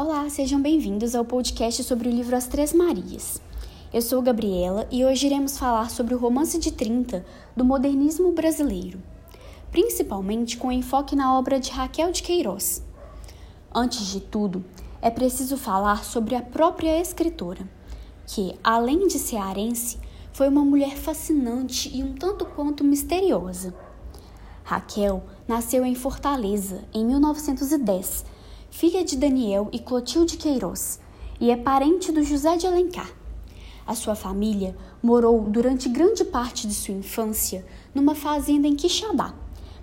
Olá, sejam bem-vindos ao podcast sobre o livro As Três Marias. Eu sou Gabriela e hoje iremos falar sobre o romance de 30 do modernismo brasileiro, principalmente com enfoque na obra de Raquel de Queiroz. Antes de tudo, é preciso falar sobre a própria escritora, que, além de cearense, foi uma mulher fascinante e um tanto quanto misteriosa. Raquel nasceu em Fortaleza em 1910 filha de Daniel e Clotilde Queiroz, e é parente do José de Alencar. A sua família morou durante grande parte de sua infância numa fazenda em Quixadá,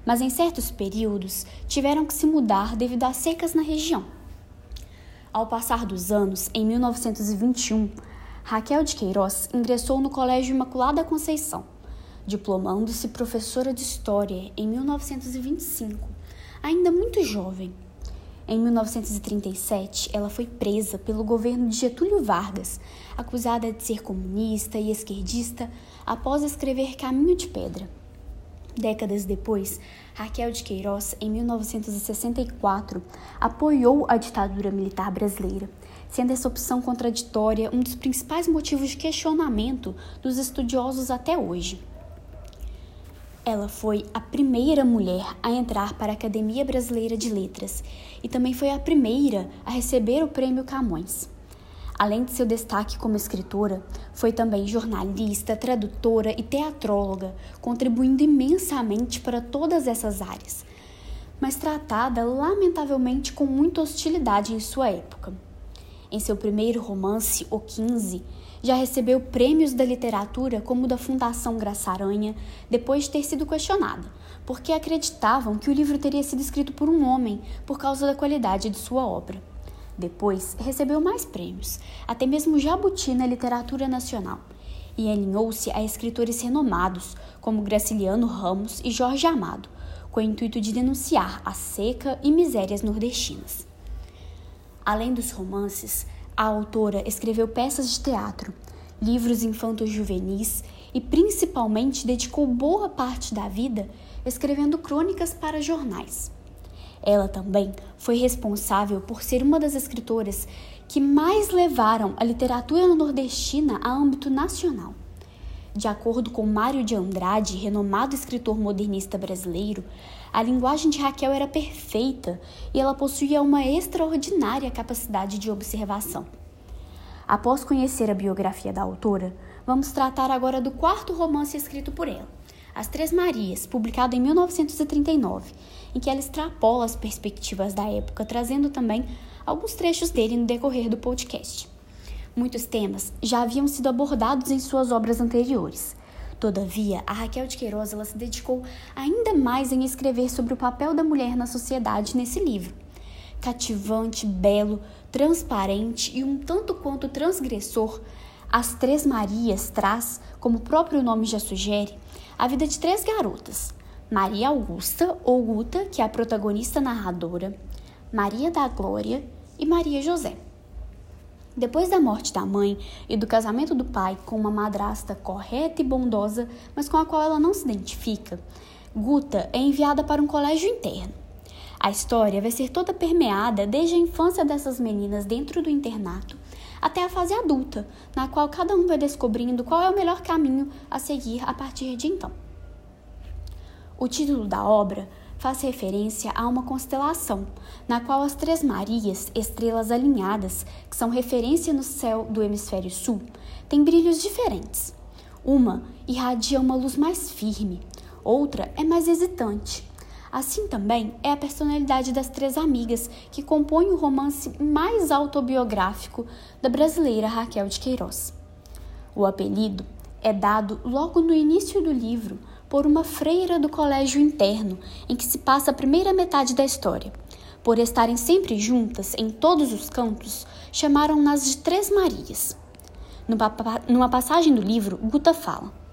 mas em certos períodos tiveram que se mudar devido às secas na região. Ao passar dos anos, em 1921, Raquel de Queiroz ingressou no Colégio Imaculada Conceição, diplomando-se professora de História em 1925, ainda muito jovem. Em 1937, ela foi presa pelo governo de Getúlio Vargas, acusada de ser comunista e esquerdista após escrever Caminho de Pedra. Décadas depois, Raquel de Queiroz, em 1964, apoiou a ditadura militar brasileira, sendo essa opção contraditória um dos principais motivos de questionamento dos estudiosos até hoje. Ela foi a primeira mulher a entrar para a Academia Brasileira de Letras e também foi a primeira a receber o Prêmio Camões. Além de seu destaque como escritora, foi também jornalista, tradutora e teatróloga, contribuindo imensamente para todas essas áreas, mas tratada lamentavelmente com muita hostilidade em sua época. Em seu primeiro romance, O 15, já recebeu prêmios da literatura como o da Fundação Graça Aranha, depois de ter sido questionada, porque acreditavam que o livro teria sido escrito por um homem por causa da qualidade de sua obra. Depois, recebeu mais prêmios, até mesmo Jabuti na literatura nacional, e alinhou-se a escritores renomados como Graciliano Ramos e Jorge Amado, com o intuito de denunciar a seca e misérias nordestinas. Além dos romances, a autora escreveu peças de teatro, livros infantos juvenis e principalmente dedicou boa parte da vida escrevendo crônicas para jornais. Ela também foi responsável por ser uma das escritoras que mais levaram a literatura nordestina a âmbito nacional. De acordo com Mário de Andrade, renomado escritor modernista brasileiro, a linguagem de Raquel era perfeita e ela possuía uma extraordinária capacidade de observação. Após conhecer a biografia da autora, vamos tratar agora do quarto romance escrito por ela, As Três Marias, publicado em 1939, em que ela extrapola as perspectivas da época, trazendo também alguns trechos dele no decorrer do podcast. Muitos temas já haviam sido abordados em suas obras anteriores. Todavia, a Raquel de Queiroz ela se dedicou ainda mais em escrever sobre o papel da mulher na sociedade nesse livro. Cativante, belo, transparente e um tanto quanto transgressor, As Três Marias traz, como o próprio nome já sugere, a vida de três garotas: Maria Augusta, ou Guta, que é a protagonista narradora, Maria da Glória e Maria José. Depois da morte da mãe e do casamento do pai com uma madrasta correta e bondosa, mas com a qual ela não se identifica, Guta é enviada para um colégio interno. A história vai ser toda permeada desde a infância dessas meninas dentro do internato até a fase adulta, na qual cada um vai descobrindo qual é o melhor caminho a seguir a partir de então. O título da obra faz referência a uma constelação, na qual as Três Marias, estrelas alinhadas, que são referência no céu do hemisfério sul, têm brilhos diferentes. Uma irradia uma luz mais firme, outra é mais hesitante. Assim também é a personalidade das três amigas que compõem o romance mais autobiográfico da brasileira Raquel de Queiroz. O apelido é dado logo no início do livro por uma freira do colégio interno em que se passa a primeira metade da história. Por estarem sempre juntas em todos os cantos, chamaram-nas de Três Marias. Numa passagem do livro, Guta fala: